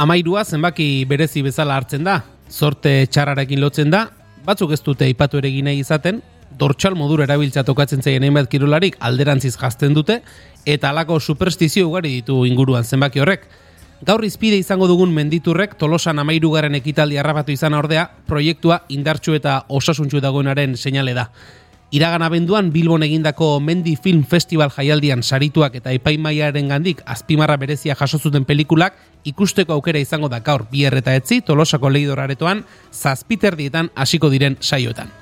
amairua zenbaki berezi bezala hartzen da. Zorte txarrarekin lotzen da, batzuk ez dute ipatu ere ginei izaten, dortxal modura erabiltza tokatzen zaien hainbat kirolarik alderantziz jazten dute, eta alako superstizio ugari ditu inguruan zenbaki horrek. Gaur izpide izango dugun menditurrek tolosan amairugaren ekitaldi harrapatu izan ordea, proiektua indartxu eta osasuntxu dagoenaren seinale da. Iragan abenduan Bilbon egindako Mendi Film Festival jaialdian sarituak eta epaimaiaren gandik azpimarra berezia jaso zuten pelikulak ikusteko aukera izango da gaur bier eta etzi tolosako leidoraretoan zazpiterdietan hasiko diren saioetan.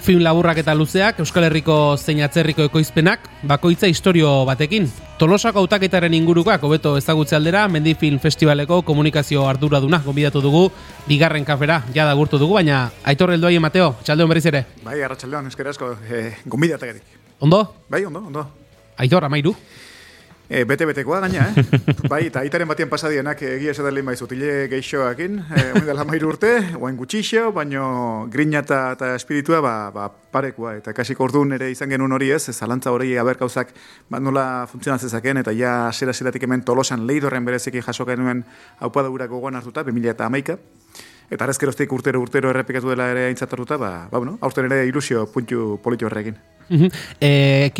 Film laburrak eta luzeak, Euskal Herriko zein atzerriko ekoizpenak, bakoitza historio batekin. Tolosako autaketaren ingurukoak hobeto ezagutze aldera, Mendi Film Festivaleko komunikazio arduraduna gonbidatu dugu, bigarren kafera, jada gurtu dugu, baina aitor helduai Mateo, txaldeon berriz ere. Bai, arratxaldeon, eskerazko, eh, gonbidatak Ondo? Bai, ondo, ondo. Aitor, amairu? E, bete betekoa gaina, eh? bai, eta aitaren batien pasadienak egia esaten lehen baizu, tile geixoakin, e, dela mairu urte, oain gutxixo, baino grina eta, eta espiritua ba, ba, parekoa, eta kasik orduan ere izan genuen hori ez, zalantza hori aberkauzak ba, nola funtzionatzen eta ja zera zeratik hemen tolosan leidorren berezeki jaso genuen haupa daurako gogoan hartuta, 2000 eta amaika, Eta arezkeroztik urtero urtero errepikatu dela ere aintzatartuta, ba, ba, bueno, aurten ere ilusio puntu politio horrekin. e,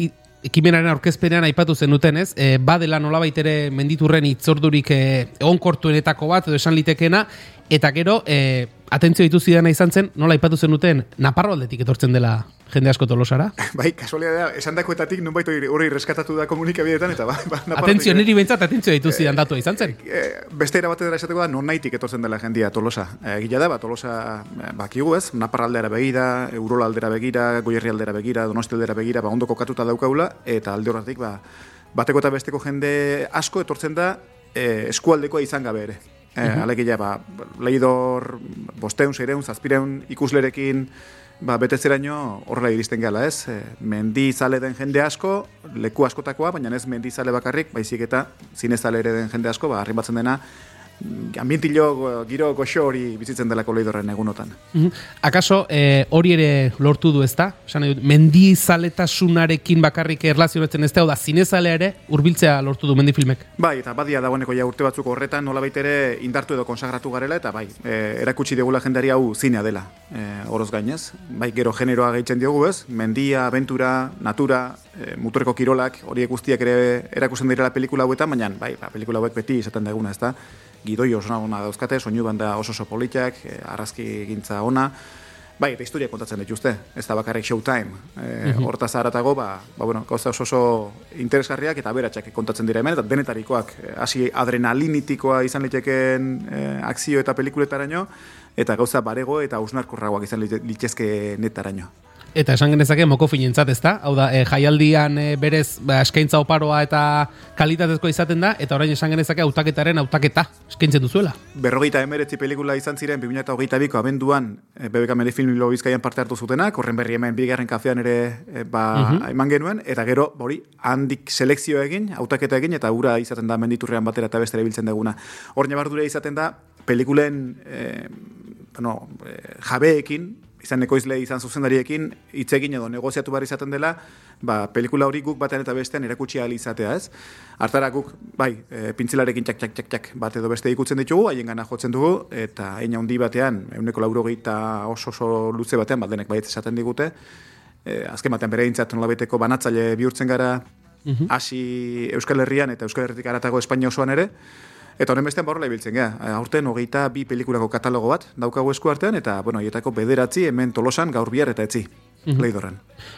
ekimenaren aurkezpenean aipatu zenuten, ez? E, badela nolabait ere menditurren itzordurik e, egonkortuenetako bat edo esan litekena eta gero e, atentzio dituzidana izan zen, nola aipatu zenuten Naparro aldetik etortzen dela jende asko tolosara? Bai, kasualidadea, esan dakoetatik nun baitu hori reskatatu da komunikabideetan, eta ba, ba Atentzio, niri bintzat, atentzio ditu zidan datu izan zen? E, beste erabate dara esateko da, non nahitik etortzen dela jendia tolosa. E, gila da, ba, tolosa bakigu ez, Naparra aldera begira, Eurola aldera begira, Goierri aldera begira, Donosti aldera begira, ba, ondo kokatuta daukaula, eta alde horretik, ba, bateko eta besteko jende asko etortzen da, e, eskualdekoa izan gabe ere. E, uh -huh. ba, leidor, bosteun, seireun, zazpireun ikuslerekin, ba, betezeraino horrela iristen gala, ez? E, mendi zale den jende asko, leku askotakoa, baina ez mendi zale bakarrik, baizik eta zinezale ere den jende asko, ba, arribatzen dena, ambientilo giro goxo hori bizitzen delako leidorren egunotan. Mm Akaso eh, hori ere lortu du ezta? Esan dut, mendi zaletasunarekin bakarrik erlazionetzen ez da, da zinezalea ere urbiltzea lortu du mendi filmek? Bai, eta badia dagoeneko ja urte batzuk horretan nola ere indartu edo konsagratu garela, eta bai, e, erakutsi degula jendari hau zinea dela, e, oroz gainez. Bai, gero generoa gehitzen diogu ez, mendia, aventura, natura, e, muturreko kirolak, horiek guztiak ere erakusten direla pelikula hauetan, baina bai, ba, pelikula hauek beti izaten daguna ez da gidoi oso ona dauzkate, soinu banda oso oso politak, e, arrazki gintza ona, bai, eta historia kontatzen dituzte, ez da bakarrik showtime, e, mm horta zaratago, ba, ba, bueno, gauza oso oso interesgarriak eta beratxak kontatzen dira hemen, eta denetarikoak, eh, hasi adrenalinitikoa izan liteken e, akzio eta pelikuletaraino, eta gauza barego eta usnarkorragoak izan litezke netaraino. Eta esan genezake moko finentzat, ez da? Hau da, e, jaialdian e, berez ba, eskaintza oparoa eta kalitatezko izaten da, eta orain esan genezake autaketaren autaketa eskaintzen duzuela. Berrogeita emeretzi pelikula izan ziren 2008 biko abenduan e, BBK Meri Film Bizkaian parte hartu zutenak, horren berri hemen bigarren kafean ere e, ba, mhm. eman genuen, eta gero, hori, handik selekzio egin, autaketa egin, eta ura izaten da menditurrean batera eta bestere biltzen duguna. Hor nabardure izaten da, pelikulen e, bueno, e, jabeekin, izan ekoizle izan zuzendariekin hitz egin edo negoziatu behar izaten dela, ba, pelikula hori guk batean eta bestean erakutsi ahal izatea, ez? Artara guk, bai, e, pintzilarekin txak, txak, txak, txak, bat edo beste ikutzen ditugu, haien gana jotzen dugu, eta eina handi batean, euneko lauro oso oso luze batean, baldenek baiet esaten digute, e, azken batean bere intzat nolabeteko banatzaile bihurtzen gara, mhm. hasi Euskal Herrian eta Euskal Herritik aratago Espainia osoan ere, Eta honen bestean borrela ibiltzen gea. Aurten hogeita bi pelikulako katalogo bat daukagu esku artean, eta, bueno, hietako bederatzi hemen tolosan gaur bihar eta etzi. Mm -hmm.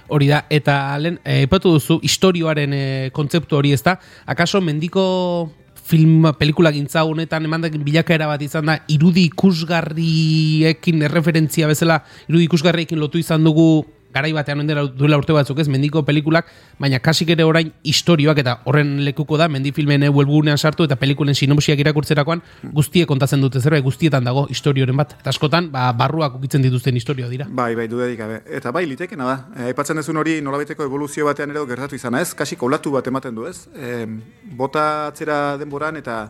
Hori da, eta lehen, eh, epatu duzu, historioaren e, kontzeptu hori ez da, akaso mendiko film, pelikula gintza honetan emandak bilakaera bat izan da, irudi ikusgarriekin erreferentzia bezala, irudi ikusgarriekin lotu izan dugu garai batean ondera duela urte batzuk ez, mendiko pelikulak, baina kasik ere orain historioak eta horren lekuko da, mendi filmen webgunean sartu eta pelikulen sinopsiak irakurtzerakoan guztie kontatzen dute zerbait, guztietan dago historioren bat. Eta askotan, ba, barruak ukitzen dituzten historioa dira. Bai, bai, dudadik gabe. Eta bai, litekena da. E, aipatzen dezun hori nolabiteko evoluzio batean ere gertatu izan, ez? Kasik olatu bat ematen du, ez? E, bota atzera denboran eta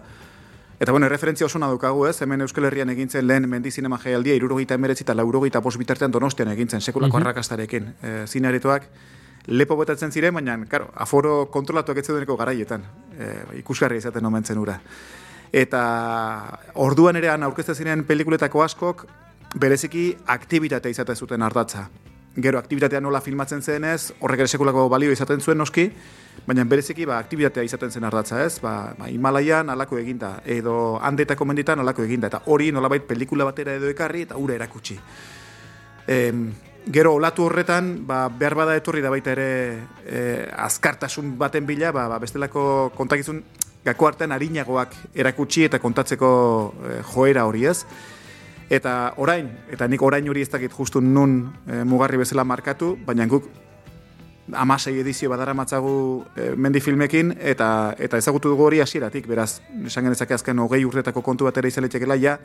Eta bueno, referentzia oso dukagu ez, hemen Euskal Herrian egintzen lehen mendi zinema jaialdia, irurogeita emeretzi eta laurogeita bos bitartean donostian egintzen, sekulako mm arrakastarekin. E, zinearetoak lepo betatzen ziren, baina, karo, aforo kontrolatuak ez deneko garaietan, e, ikusgarri izaten omentzen ura. Eta orduan ere aurkezten ziren pelikuletako askok, bereziki aktivitate izaten zuten ardatza. Gero, aktibitatea nola filmatzen zenez, horrek ere sekulako balio izaten zuen noski, baina bereziki ba, aktibitatea izaten zen ardatza ez, ba, ba, Himalaian alako eginda, edo handetako menditan alako eginda, eta hori nolabait pelikula batera edo ekarri eta ura erakutsi. Em, gero, olatu horretan, ba, behar bada etorri da baita ere e, azkartasun baten bila, ba, ba, bestelako kontakizun gako artean harinagoak erakutsi eta kontatzeko e, joera hori ez. Eta orain, eta nik orain hori ez dakit justu nun e, mugarri bezala markatu, baina guk amasei edizio badara matzagu e, mendi filmekin, eta, eta ezagutu dugu hori hasieratik beraz, esan genezake azken hogei urtetako kontu bat ere izaletekela, ja,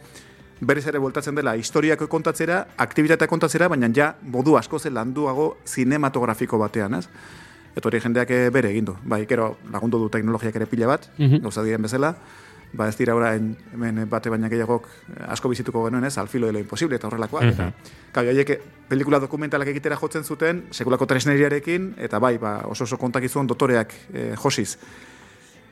berez ere voltatzen dela historiako kontatzera, aktivitatea kontatzera, baina ja, modu asko zen landuago zinematografiko batean, ez? Eta hori jendeak bere egin du. Bai, kero lagundu du teknologiak ere pila bat, mm -hmm. gauza diren bezala, ba ez dira orain hemen bate baina gehiagok asko bizituko genuen ez, alfilo de imposible eta horrelakoak. Mm -hmm. Eta, pelikula dokumentalak egitera jotzen zuten, sekulako tresneriarekin, eta bai, ba, oso oso kontakizun dotoreak e, josiz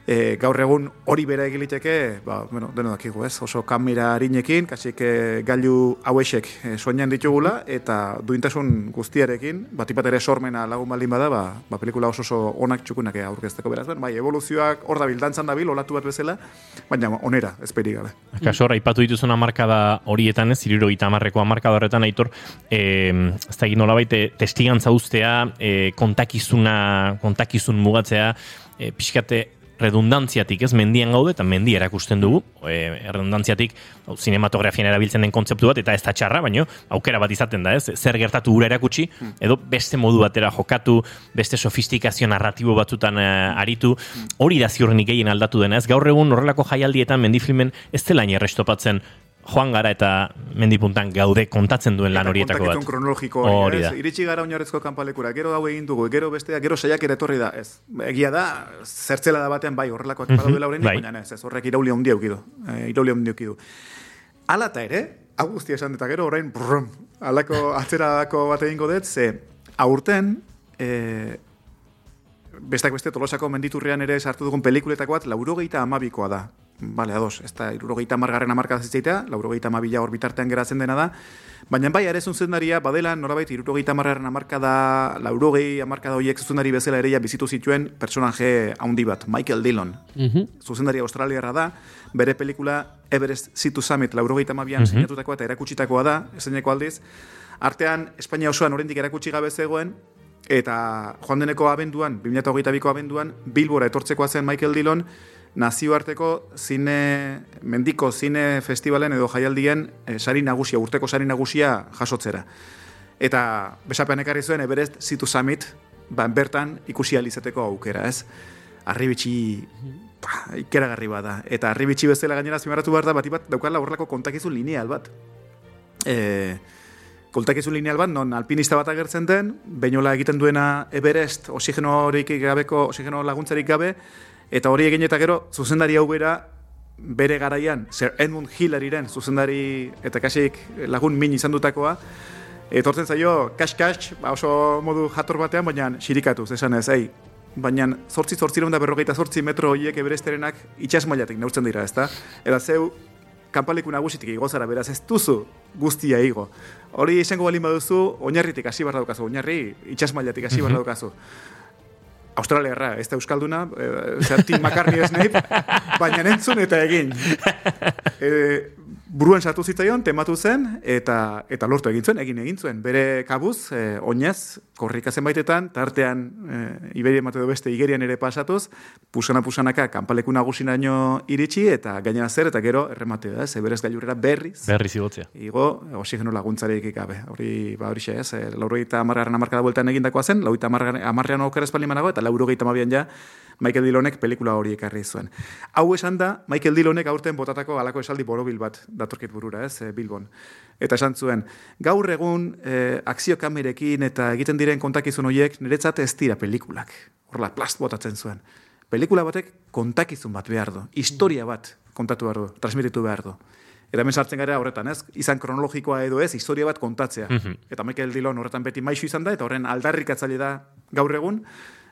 e, gaur egun hori bera egiliteke, ba, bueno, deno dakigu ez, oso kamera harinekin, kasik e, gailu hauesek e, soinan ditugula, eta duintasun guztiarekin, bat ere sormena lagun baldin bada, ba, ba pelikula oso oso onak txukunak aurkezteko beraz, ben, bai, evoluzioak hor dabil, dantzan dabil, olatu bat bezala, baina onera, esperi gabe. Kaso, ipatu dituzun amarkada horietan ez, iruro gita amarreko amarkada horretan, aitor, e, ez da nola baite, testigantza ustea, e, kontakizuna, kontakizun mugatzea, e, pixkate redundantziatik, ez, mendian gaude, eta mendi erakusten dugu, e, redundantziatik, hau, sinematografian erabiltzen den kontzeptu bat, eta ez da txarra, baino, aukera bat izaten da, ez, zer gertatu gura erakutsi, edo beste modu batera jokatu, beste sofistikazio narratibo batzutan uh, aritu, hori da ziurrenik gehien aldatu dena, ez, gaur egun horrelako jaialdietan mendifilmen ez dela errestopatzen joan gara eta mendipuntan gaude kontatzen duen lan horietako bat. kronologiko hori, da. Iritsi gara oinarrezko kanpalekura, gero hau egin dugu, gero bestea, gero saiak ere etorri da, ez. Egia da, zertzela da batean bai, horrelakoak mm -hmm, lauren, bai. baina ez, ez, horrek irauli handi aukidu. E, irauli handi aukidu. Ala eta ere, hau guztia esan eta gero, orain, brum, alako atzeradako bat egingo dut, ze, aurten, e, bestak beste tolosako menditurrean ere sartu dugun pelikuletako bat, laurogeita amabikoa da. Bale, ados, ez da, irurogeita margarren amarkada zitzaitea, laurogeita amabila hor bitartean geratzen dena da, baina bai, ere zuzendaria, badela, norabait, irurogeita margarren amarkada, laurogei amarkada horiek zuzendari bezala ere bizitu zituen personaje handi bat, Michael Dillon. Mm -hmm. Zuzendaria australiarra da, bere pelikula Everest Situ Summit, laurogeita amabian mm -hmm. eta erakutsitakoa da, eseneko aldiz, artean, Espainia osoan oraindik erakutsi gabe zegoen, eta joan deneko abenduan, 2008ko abenduan, Bilbora etortzekoa zen Michael Dillon, nazioarteko zine, mendiko zine festivalen edo jaialdien e, sari nagusia, urteko sari nagusia jasotzera. Eta besapean ekarri zuen, Everest Situ Summit, ba, bertan ikusi alizateko aukera, ez? Arribitsi ikeragarri bada. Eta arribitsi bezala gainera zimarratu behar da, bat daukala horrelako kontakizun lineal bat. E, kontakizun lineal bat, non alpinista bat agertzen den, bainola egiten duena Everest, oxigeno gabeko, oxigeno laguntzarik gabe, Eta hori egin eta gero, zuzendari hau bera, bere garaian, Sir Edmund Hillariren zuzendari eta kasik lagun min izan dutakoa, etortzen zaio, kas-kas, ba oso modu jator batean, baina xirikatuz, esan ez, ei, baina zortzi zortzi da berrogeita zortzi metro horiek eberesterenak itxas mailatik neurtzen dira, ezta? Eta zeu, kanpaleku nagusitik igozara, beraz ez duzu guztia igo. Hori izango balin baduzu, oinarritik hasi barra daukazu, oinarri itxas mailatik hasi barra daukazu. Australia ez da Euskalduna, e, zertin makarni ez nahi, baina entzun eta egin. E, buruan sartu zitzaion, tematu zen, eta eta lortu egin zuen, egin egin zuen. Bere kabuz, e, oinez, korrika zenbaitetan, tartean e, Iberia emate du beste Igerian ere pasatuz, pusana pusanaka kanpaleku nagusinaino iritsi, eta gainera zer, eta gero erremate da, ze berez gailurera berriz. Berriz igotzea. Igo, oxigeno laguntzarik ikabe. Hori, ba, hori xe, ez, e, laurogeita amargarren amarkada bueltan egindakoa zen, laurogeita amarrean okera espaldimanago, eta laurogeita mabian ja, Michael Dillonek pelikula hori ekarri zuen. Hau esan da, Michael Dillonek aurten botatako alako esaldi borobil bat datorkit burura, ez, eh, Bilbon. Eta esan zuen, gaur egun eh, akzio kamerekin eta egiten diren kontakizun horiek niretzat ez dira pelikulak. Horla, plast botatzen zuen. Pelikula batek kontakizun bat behar du, historia bat kontatu behar du, transmititu behar du. Eta hemen sartzen gara horretan, ez? Izan kronologikoa edo ez, historia bat kontatzea. Eta Michael Dillon horretan beti maixu izan da, eta horren aldarrik da gaur egun,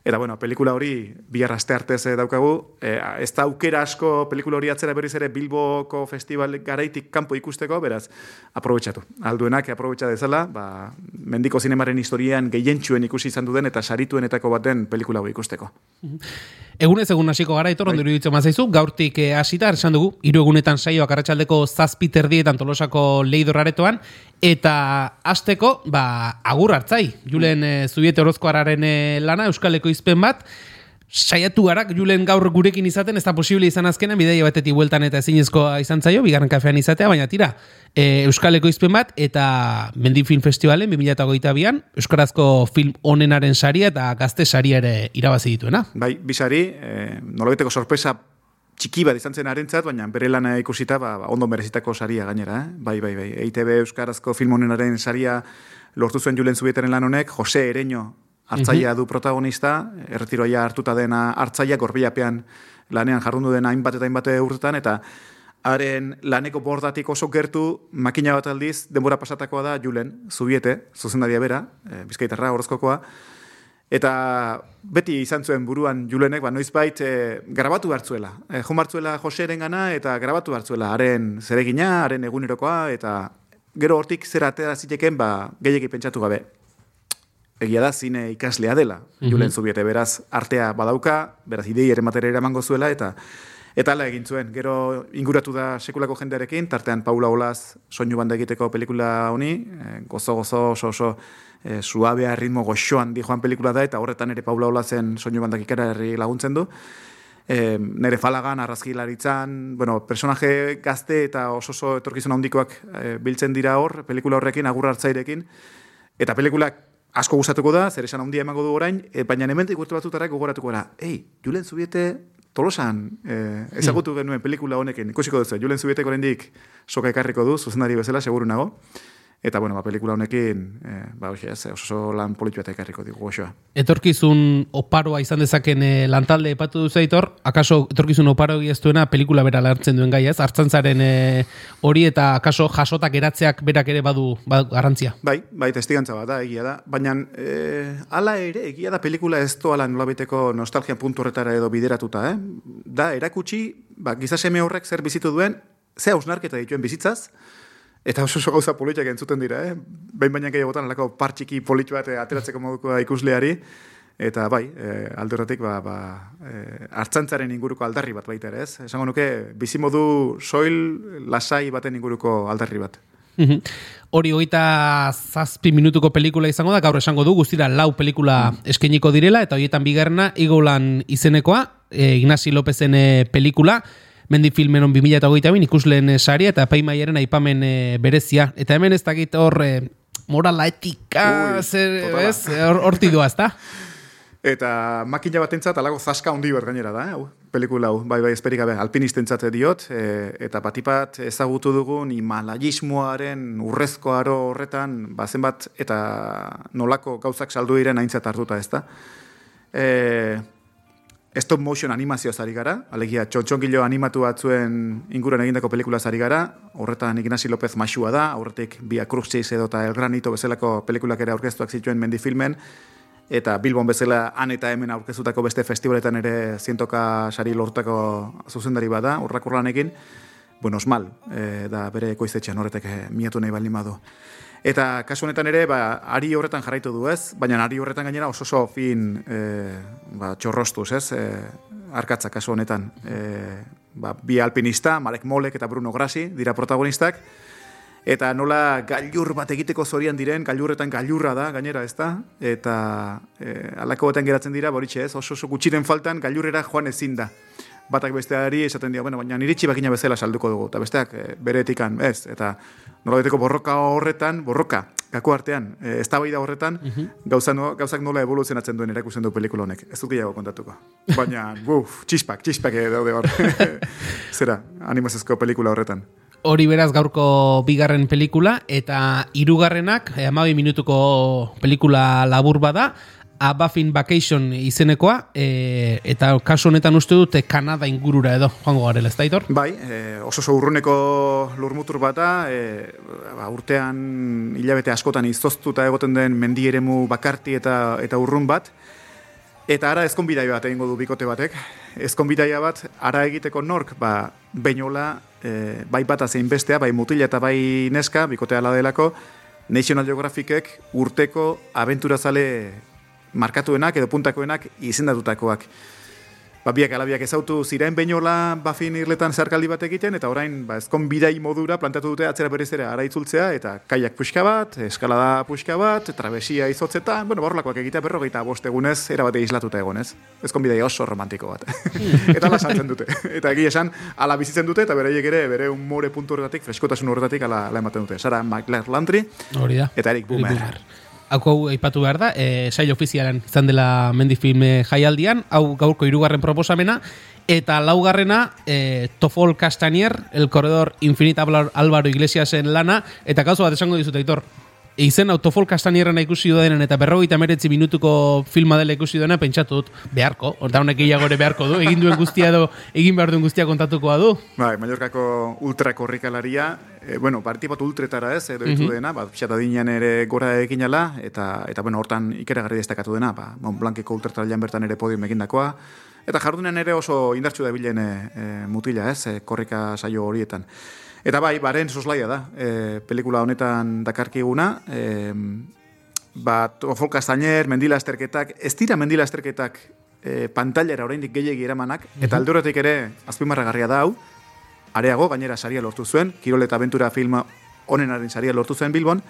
Eta, bueno, pelikula hori bihar aste artez eh, daukagu. E, ez da aukera asko pelikula hori atzera berriz ere Bilboko festival garaitik kanpo ikusteko, beraz, aprobetsatu. Alduenak aprobetsa dezala, ba, mendiko zinemaren historian gehientsuen ikusi izan duden eta sarituenetako baten pelikula hori ikusteko. Egunez egun hasiko gara, itor, ondiru ditu mazaizu, gaurtik eh, hasita, esan dugu, hiru egunetan saioak arratsaldeko zazpi terdietan tolosako leidoraretoan, eta hasteko ba, agur hartzai, julen e, zubiete orozkoararen lana, Euskaleko izpen bat, saiatu garak Julen gaur gurekin izaten, ez da posible izan azkena, bideia batetik bueltan eta ezinezkoa izan zaio, bigarren kafean izatea, baina tira, e, Euskaleko izpen bat, eta Mendi Film Festivalen, 2008an, Euskarazko film onenaren saria eta gazte saria ere irabazi dituena. Bai, bisari, e, nolabeteko sorpresa txiki bat izan zen arentzat, baina bere lana ikusita, ba, ba, ondo merezitako saria gainera, eh? bai, bai, bai, EITB Euskarazko film onenaren saria lortu zuen Julen Zubietaren lan honek, Jose Ereño hartzaia du protagonista, erretiroia hartuta dena hartzaia gorbiapean lanean jarrundu dena hainbat eta hainbat urtetan, eta haren laneko bordatik oso gertu makina bat aldiz, denbora pasatakoa da Julen, zubiete, zuzendaria bera, e, bizkaitarra, horrezkokoa, eta beti izan zuen buruan Julenek, ba, noiz bait, e, grabatu hartzuela. E, jo hartzuela Joseren gana, eta grabatu hartzuela, haren zeregina, haren egunerokoa, eta gero hortik zer atera ziteken, ba, gehiagik pentsatu gabe egia da zine ikaslea dela. Mm Julen Zubiete, beraz, artea badauka, beraz, idei ere matera eramango zuela, eta eta ala egin zuen. Gero inguratu da sekulako jendearekin, tartean Paula Olaz soinu banda egiteko pelikula honi, eh, gozo, gozo, oso, oso, e, suabea ritmo goxoan di joan pelikula da, eta horretan ere Paula Olazen soinu bandak ikara herri laguntzen du. E, nere falagan, arrazkilaritzan, bueno, personaje gazte eta oso oso etorkizun handikoak e, biltzen dira hor, pelikula horrekin, agur hartzairekin, eta pelikulak asko gustatuko da, zer esan handia emango du orain, e, baina hementik urte batzutarrak gogoratuko gara. Ei, Julen Zubiete tolosan eh, ezagutu hmm. genuen pelikula honekin, ikusiko duzu, Julen Zubiete oraindik soka ekarriko du, zuzendari bezala, seguru nago. Eta, bueno, ba, pelikula honekin, e, ba, oso, oso, oso lan politu eta ekarriko digu, osoa. Etorkizun oparoa izan dezaken e, lantalde epatu du zeitor, akaso etorkizun oparo egiztuena pelikula bera lartzen duen gai, ez? Artzantzaren e, hori eta akaso jasotak eratzeak berak ere badu, badu garantzia. Bai, bai, testigantza bat da, egia da. Baina, e, ala ere, egia da pelikula ez toala nolabiteko nostalgia puntu horretara edo bideratuta, eh? Da, erakutsi, ba, gizaseme horrek zer bizitu duen, ze hausnarketa dituen bizitzaz, Eta oso oso gauza politiak entzuten dira, eh? Behin baina gehiagotan alako partxiki politu bat eh, ateratzeko moduko ikusleari. Eta bai, e, aldurretik, ba, ba, e, hartzantzaren inguruko aldarri bat baita ere, ez? Esango nuke, bizimodu soil lasai baten inguruko aldarri bat. Mhm. Hori hogeita zazpi minutuko pelikula izango da, gaur esango du, guztira lau pelikula eskeniko direla, eta horietan bigarna, Igolan izenekoa, e, Ignasi Lopezen pelikula, mendi filmen on 2008 bin, ikusleen eh, saria eta paimaiaren aipamen e, berezia. Eta hemen ez dakit hor e, morala etika, zer, ez, horti doa, ez da? Eta makina bat entzat, alago zaska handi bat gainera da, eh? pelikula hau, bai, bai, esperik gabe, alpinistentzat diot, e, eta batipat ezagutu dugun himalajismoaren urrezko aro horretan, bazen bat, eta nolako gauzak saldu diren aintzat hartuta, ez da? E, stop motion animazio zari gara, alegia txontxongilo animatu batzuen inguruan egindako pelikula zari gara, horretan Ignasi López Masua da, horretik Bia Cruxis edo eta El Granito bezalako pelikulak ere aurkeztuak zituen mendi filmen, eta Bilbon bezala han eta hemen aurkeztutako beste festivaletan ere zientoka sari lortako zuzendari bada, horrak urlanekin, bueno, osmal, e, da bere koizetxean horretek e, miatu nahi baldin badu. Eta kasu honetan ere, ba, ari horretan jarraitu du ez, baina ari horretan gainera oso oso fin e, ba, txorrostuz ez, e, arkatza kasu honetan. E, ba, bi alpinista, Marek Molek eta Bruno Grasi dira protagonistak, eta nola gailur bat egiteko zorian diren, gailurretan gailurra da, gainera ez da, eta e, alako baten geratzen dira, boritxe ez, oso oso gutxiren faltan gailurrera joan ezin da batak besteari esaten dio, bueno, baina niritsi bakina bezala salduko dugu, eta besteak e, bere etikan, ez, eta nola borroka horretan, borroka, gako artean, e, ez da horretan, mm gauza no, gauzak nola evoluzionatzen duen erakusten du pelikula honek, ez dut gehiago kontatuko. Baina, buf, txispak, txispak daude hor, zera, animazezko pelikula horretan. Hori beraz gaurko bigarren pelikula, eta hirugarrenak, e, amabi minutuko pelikula labur bada, A Buffin Vacation izenekoa, e, eta kasu honetan uste dute Kanada ingurura edo, joango garela, ez da, Itor? Bai, e, oso oso urruneko lurmutur bata, e, ba, urtean hilabete askotan izoztuta egoten den mendi eremu bakarti eta eta urrun bat, eta ara ezkonbidai bat egingo du bikote batek. Ezkonbidaia bat, ara egiteko nork, ba, bainola, e, bai bata zein bestea, bai mutila eta bai neska, bikotea ala delako, National Geographicek urteko abenturazale markatuenak edo puntakoenak izendatutakoak. Ba, biak alabiak ezautu ziren beinola bafin irletan zerkaldi bat egiten, eta orain, ba, ezkon bidai modura plantatu dute atzera berezera ara itzultzea, eta kaiak puxka bat, eskalada puxka bat, trabesia izotzetan, bueno, borlakoak egitea berrogeita bost egunez, erabate islatuta egonez. Ezkon bidai oso romantiko bat. eta ala saltzen dute. Eta egi esan, ala bizitzen dute, eta bereiek ere, bere humore puntu horretatik, freskotasun horretatik, ala, ala ematen dute. Sara McLaren Landry, Hori da. eta Eric Boomer. Boomer. Hau aipatu behar da, e, sail ofizialan izan dela mendifilme jaialdian, hau gaurko hirugarren proposamena, eta laugarrena e, Tofol Castanier, el corredor infinita Álvaro Iglesiasen lana, eta gauzo bat esango dizut, Aitor, izen autofol kastanierrena ikusi denen eta berrogeita meretzi minutuko filma dela ikusi dena pentsatu dut beharko, horta honek gehiago ere beharko du, egin duen guztia edo egin behar duen guztia kontatukoa du. Bai, Mallorcako ultra korrikalaria, e, bueno, parti bat ultretara ez, edo ditu dena, bat pixata dinean ere gora ekin ala, eta, eta bueno, hortan ikeragarri destakatu dena, ba, Mont Blanceko ultretaralian bertan ere podium egindakoa, eta jardunen ere oso indartsu da bilen e, e, mutila ez, e, korrika saio horietan. Eta bai, baren soslaia da, e, pelikula honetan dakarkiguna, e, ba, Tofol Castañer, mendila esterketak, ez dira mendila esterketak e, pantailera oraindik gehiegi eramanak, eta aldoretik ere azpimarragarria da hau, areago, gainera saria lortu zuen, Kirol eta Aventura filma honenaren saria lortu zuen Bilbon,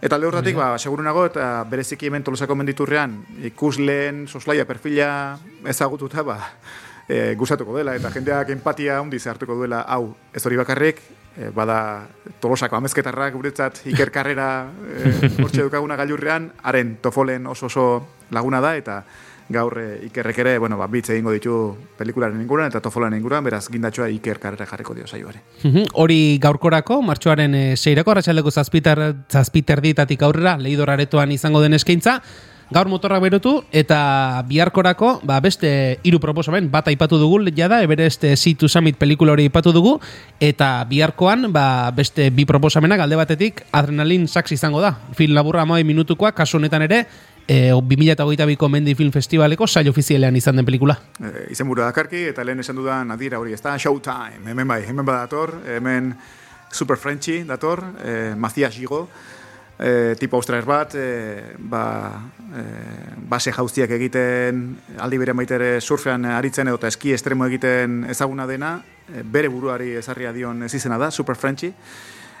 Eta alde horretik, ba, segurunago, eta bereziki hemen tolosako menditurrean, ikusleen, soslaia, perfila ezagututa, ba, e, gustatuko dela, eta jendeak empatia handi hartuko duela, hau, ez hori bakarrik, e, bada tolosako amezketarrak guretzat ikerkarrera e, hortxe dukaguna gailurrean, haren tofolen oso oso laguna da, eta gaur e, ikerrek ere, bueno, ba, bitz egingo ditu pelikularen inguruan eta tofolaren inguruan, beraz gindatxoa iker karrera jarriko dio saioare. Mhm, Hori gaurkorako, martxoaren e, seirako, arratxaldeko zazpiter, zazpiter ditatik aurrera, lehidor aretoan izango den eskaintza, gaur motorrak berotu eta biharkorako ba, beste hiru proposamen bat aipatu dugu jada Everest Sea to Summit pelikula hori aipatu dugu eta biharkoan ba, beste bi proposamenak alde batetik Adrenalin Sax izango da film laburra amai minutukoa kasu honetan ere e, 2008ko Mendi Film Festivaleko sail ofizialean izan den pelikula. E, izen buru dakarki, eta lehen esan dudan adira hori, ez da, Showtime, hemen bai, hemen badator, hemen Super Frenchy dator, e, Macias Gigo, e, tipo australiar bat, e, ba, e, base jauztiak egiten, aldi bere maitere surfean aritzen edo eski estremo egiten ezaguna dena, e, bere buruari ezarria dion ez izena da, Super Frenchy,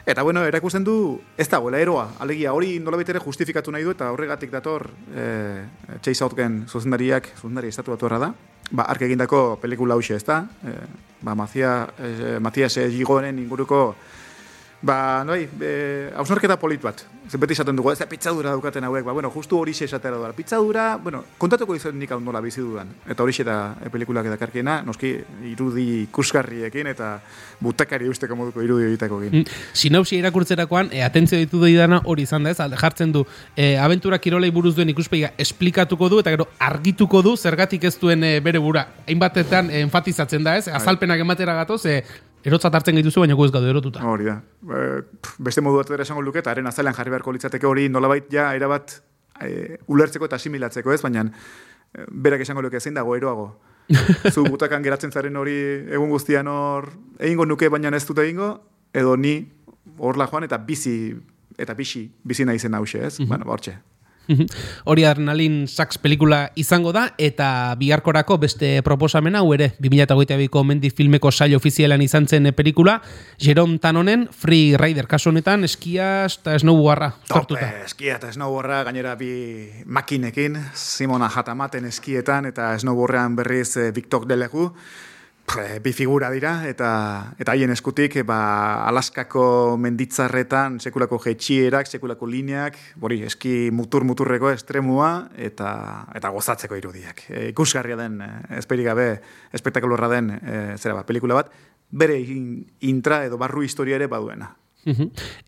Eta bueno, erakusten du ez dagoela eroa, alegia hori nolabait ere justifikatu nahi du eta horregatik dator e, Chase Outgen zuzendariak, zuzendari estatu batu da, ba, ark egindako pelikula hause ez da, e, ba, Macia, e, Matias Gigoenen inguruko Ba, noi, e, hausnarketa polit bat. Zer beti esaten dugu, ez da pitzadura daukaten hauek, ba, bueno, justu hori xe esatera doa. Pitzadura, bueno, kontatuko izan nik hau nola bizi dudan. Eta hori da e, pelikulak edakarkiena, noski, irudi kuskarriekin eta butakari usteko moduko irudi egiteko egin. Mm, sinopsia irakurtzerakoan, e, atentzio ditu didana hori izan da ez, alde jartzen du, e, aventura kirolei buruz duen ikuspeiga esplikatuko du, eta gero argituko du, zergatik ez duen e, bere bura. Hainbatetan e, enfatizatzen da ez, Bai. azalpenak ematera gatoz, e, erotzat hartzen gaituzu, baina gu ez gaude erotuta. Hori da. E, pff, beste modu bat ere esango luke, eta haren azalean jarri beharko litzateke hori nolabait ja erabat e, ulertzeko eta asimilatzeko ez, baina e, berak esango luke zein dago eroago. Zu butakan geratzen zaren hori egun guztian hor egingo nuke baina ez dut egingo, edo ni horla joan eta bizi eta bixi, bizi nahi zen hause, ez? Bueno, ba, hortxe. Hori Adrenalin Sax pelikula izango da eta biharkorako beste proposamena hau ere 2022ko mendi filmeko saio ofizialan izan zen pelikula Jerome Tanonen Free Rider. Kasu honetan eskia eta snowboarda uztartuta. eskia eta snowboarda gainera bi makinekin, Simona Jatamaten eskietan eta snowboardean berriz eh, Victor Delegu, bi figura dira eta eta haien eskutik ba, Alaskako menditzarretan sekulako jetxierak, sekulako lineak, bori eski mutur muturreko estremua eta eta gozatzeko irudiak. E, ikusgarria den, e, esperik gabe, espektakulorra den, e, zera ba, pelikula bat, bere in, intra edo barru historia ere baduena.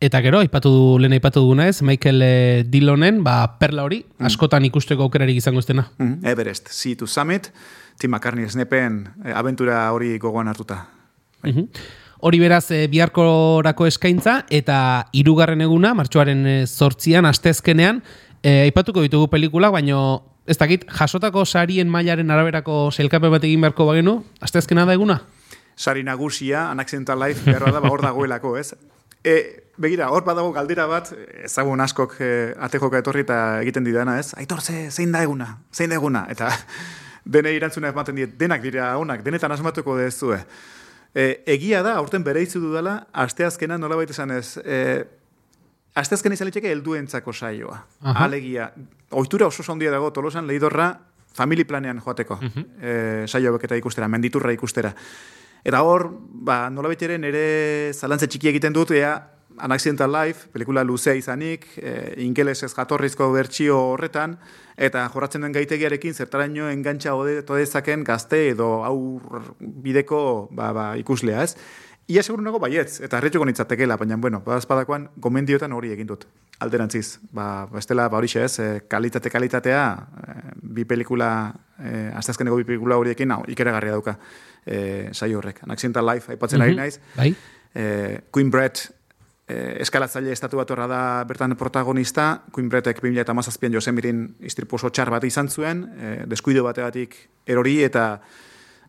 Eta gero, aipatu du, lehen aipatu duguna ez, Michael eh, Dillonen, ba, perla hori, askotan ikusteko aukerarik izango. Mm -hmm. Everest, Sea to Summit, Tim McCartney esnepen eh, aventura hori gogoan hartuta. Mhm. Hori beraz e, biharkorako eskaintza eta hirugarren eguna, martxoaren e, zortzian, astezkenean, e, aipatuko ditugu pelikula, baino ez dakit, jasotako sarien mailaren araberako zelkape bat egin beharko bagenu, astezkena da eguna? Sari nagusia, Unaccidental Life, behar da, ba, hor dagoelako, ez? E, begira, hor badago galdera bat, ezagun askok e, atejoka etorri eta egiten didana, ez? Aitor, ze, zein da eguna? Zein da eguna? Eta dene irantzuna ematen diet, denak dira honak, denetan asmatuko dezue. E, egia da, aurten bere izu dudala, asteazkena nola baita esan ez, e, asteazkena izan liteke helduentzako saioa. Aha. Alegia, ohitura oso sondia dago, tolosan lehidorra, family planean joateko, uh -huh. e, saio beketa ikustera, menditurra ikustera. Eta hor, ba, nola beteren ere zalantze txiki egiten dut, ea, Unaccidental Life, pelikula luzea izanik, e, ingeles ez jatorrizko bertsio horretan, eta jorratzen den gaitegiarekin zertaraino engantxa todezaken gazte edo aur bideko ba, ba, ikuslea, ez? Ia seguru nago baietz, eta arretxuko nintzatekela, baina, bueno, badazpadakoan, gomendiotan hori egin dut, alderantziz. Ba, bestela, ba hori ez, e, kalitate kalitatea, e, bi pelikula, e, aztazkeneko bi pelikula horiekin, hau, ikeragarria dauka e, saio horrek. Unaccidental Life, aipatzen mm -hmm. ari naiz. Bai. E, Queen Brett, e, eskalatzaile estatu bat da bertan protagonista. Queen Brettek 2000 eta mazazpian Josemirin istriposo txar bat izan zuen, e, deskuido bategatik erori eta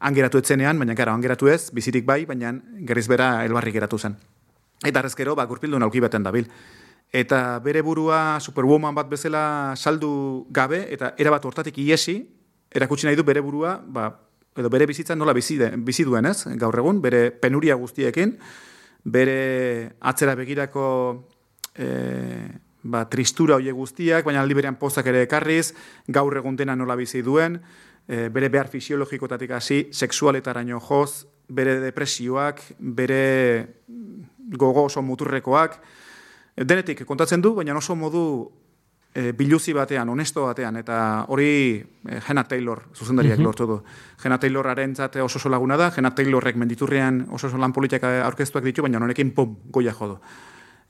angeratu etzenean, baina gara, angeratu ez, bizirik bai, baina gerriz bera elbarri geratu zen. Eta arrezkero, ba, gurpildu nauki baten dabil. Eta bere burua superwoman bat bezala saldu gabe, eta erabat hortatik iesi, erakutsi nahi du bere burua, ba, edo bere bizitza nola bizi, bizi duen, ez? Gaur egun, bere penuria guztiekin, bere atzera begirako e, ba, tristura hoie guztiak, baina aldi berean pozak ere ekarriz, gaur egun dena nola bizi duen, e, bere behar fisiologikotatik hasi, seksualetaraino joz, bere depresioak, bere gogo oso muturrekoak, denetik kontatzen du, baina oso modu e, biluzi batean, honesto batean, eta hori e, Jenna Taylor zuzendariak mm lortu du. Jenna Tayloraren zate oso oso laguna da, Jenna Taylorrek menditurrean oso oso lan politiak aurkeztuak ditu, baina honekin pum, goia jodu.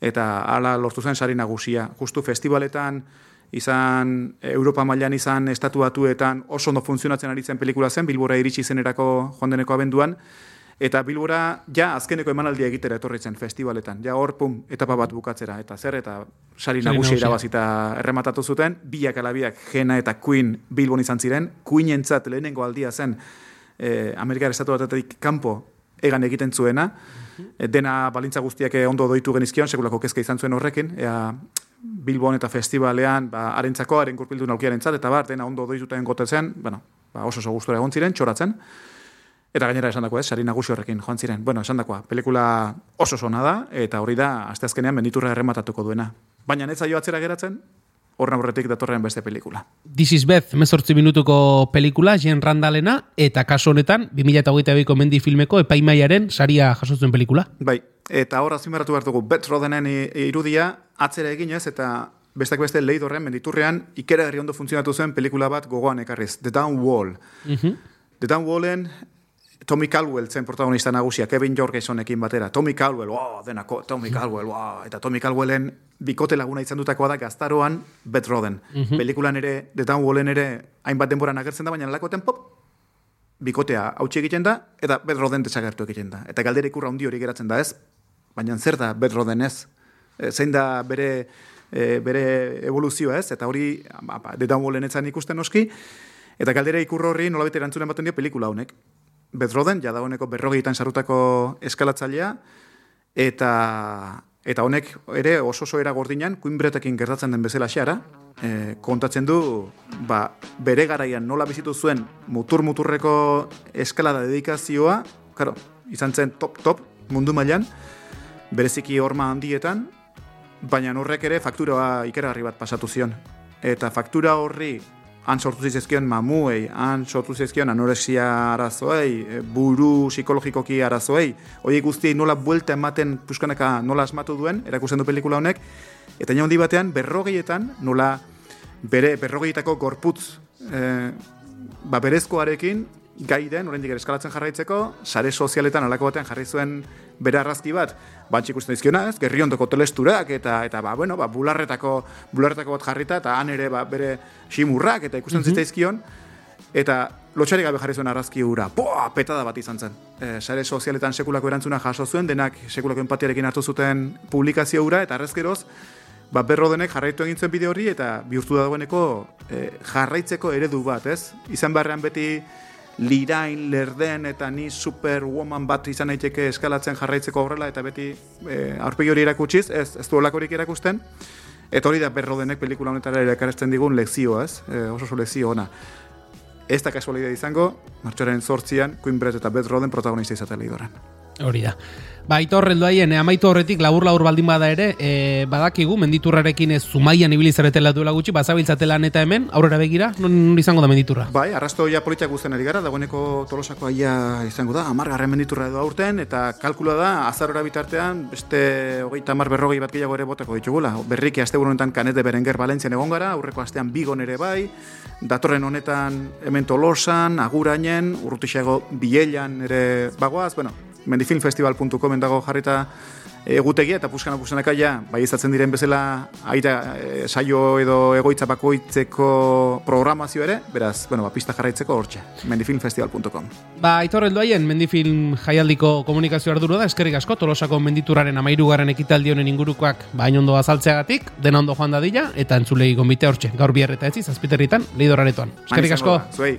Eta hala lortu zen sari nagusia. Justu festivaletan, izan Europa mailan izan estatuatuetan oso ondo funtzionatzen ari zen pelikula zen, Bilbora iritsi zenerako joan deneko abenduan, Eta Bilbora ja azkeneko emanaldia egitera etorri zen festivaletan. Ja hor pum etapa bat bukatzera eta zer eta sari nagusia irabazita errematatu zuten biak alabiak Jena eta Queen Bilbon izan ziren. Queenentzat lehenengo aldia zen eh Amerikar estatu batetik kanpo egan egiten zuena. E, dena balintza guztiak ondo doitu genizkion, sekulako kezka izan zuen horrekin, ea Bilbon eta festivalean, ba, arentzako, haren kurpildu naukiaren eta bar, dena ondo doituten gotezen, bueno, ba, oso oso gustora egon ziren, txoratzen. Eta gainera esan dakoa, ez, sari nagusi horrekin joan ziren. Bueno, esan dakoa, pelikula oso zona da, eta hori da, asteazkenean benditurra errematatuko duena. Baina ez zaio atzera geratzen, horren horretik datorrean beste pelikula. This is Beth, mezortzi minutuko pelikula, Jen Randalena, eta kaso honetan, 2008 biko mendi filmeko, epaimaiaren saria jasotzen pelikula. Bai, eta hor azimeratu behar dugu, Beth Rodenen irudia, atzera eginez, eta bestak beste leidorren, menditurrean, ikera ondo funtzionatu zen pelikula bat gogoan ekarriz, The Down Wall. Mm The Down Wallen Tommy Caldwell zen protagonista nagusia, Kevin Jorgensenekin batera. Tommy Caldwell, wow, denako, Tommy Caldwell, wow. Eta Tommy Caldwellen bikote laguna izan dutakoa da gaztaroan Beth Roden. Mm Pelikulan ere, The Town ere, hainbat denboran agertzen da, baina lakoten pop, bikotea hautsi egiten da, eta Beth Roden desagertu egiten da. Eta galdere ikurra hundi hori geratzen da ez, baina zer da Beth Roden ez? E, zein da bere, e, bere evoluzioa ez? Eta hori, The Town ikusten noski, eta galdera ikurro horri nolabete erantzunen baten dio pelikula honek. Bedroden, ja dagoeneko berrogeitan sarutako eskalatzailea, eta eta honek ere oso oso era gordinan, kuinbretekin gertatzen den bezala xara, e, kontatzen du, ba, bere garaian nola bizitu zuen mutur-muturreko eskalada dedikazioa, karo, izan zen top-top mundu mailan, bereziki horma handietan, baina horrek ere faktura ikerarri bat pasatu zion. Eta faktura horri han sortu zizkion mamuei, han sortu zizkion anorexia arazoei, e, buru psikologikoki arazoei, hoi guztiei nola buelta ematen puskanaka nola asmatu duen, erakusten du pelikula honek, eta handi batean berrogeietan nola bere berrogeietako gorputz e, ba berezkoarekin gai den, oraindik ere eskalatzen jarraitzeko, sare sozialetan alako batean jarri zuen bere arrazki bat, bantxe ikusten dizkiona, ez, gerriondoko telesturak, eta, eta ba, bueno, ba, bularretako, bularretako bat jarrita, eta han ere ba, bere simurrak, eta ikusten mm -hmm. zitzaizkion, eta lotxarik gabe jarri zuen arrazki hura, poa, petada bat izan zen. E, sare sozialetan sekulako erantzuna jaso zuen, denak sekulako empatiarekin hartu zuten publikazio hura, eta arrezkeroz, ba, berrodenek jarraitu egin zuen bideo hori, eta bihurtu da dagoeneko e, jarraitzeko eredu bat, ez? Izan barrean beti lirain, lerden eta ni superwoman bat izan daiteke eskalatzen jarraitzeko horrela eta beti e, aurpegi hori erakutsiz, ez, ez du olakorik erakusten. Eta hori da berrodenek pelikula honetara erakarezten digun lekzio, ez? E, oso oso lekzio ona. Ez da kasualidea izango, martxoaren sortzian, Queen Brett eta Beth Roden protagonista izatea lehidoran. Hori da. Ba, ito horreldu haien, eh, amaitu horretik labur-labur baldin bada ere, e, badakigu, menditurrarekin ez zumaian ibilizaretela duela gutxi, bazabiltzatela eta hemen, aurrera begira, non izango da menditurra? Bai, arrasto ja politiak guztien ari gara, dagoeneko tolosako aia izango da, amargarren menditurra edo aurten, eta kalkula da, azarora bitartean, beste hogeita amar berrogei bat gehiago ere botako ditugula. Berriki aste honetan kanete berenger Balentzian egon gara, aurreko astean bigon ere bai, datorren honetan hemen tolosan, agurainen, urrutixago bielan ere bagoaz, bueno, mendifilmfestival.comen dago jarrita egutegia eta puskana puskanaka ja, bai izatzen diren bezala aita e, saio edo egoitza bakoitzeko programazio ere, beraz, bueno, ba, pista jarraitzeko hortxe, mendifilmfestival.com Ba, aitor heldu mendifilm jaialdiko komunikazio arduro da, eskerrik asko, tolosako mendituraren amairugarren ekitaldi honen ingurukoak bain ondo azaltzeagatik, dena ondo joan dadila, eta entzulei gombite hortxe, gaur biarreta etzi, zazpiterritan, lehidoraretoan. Eskerrik asko. Zuei.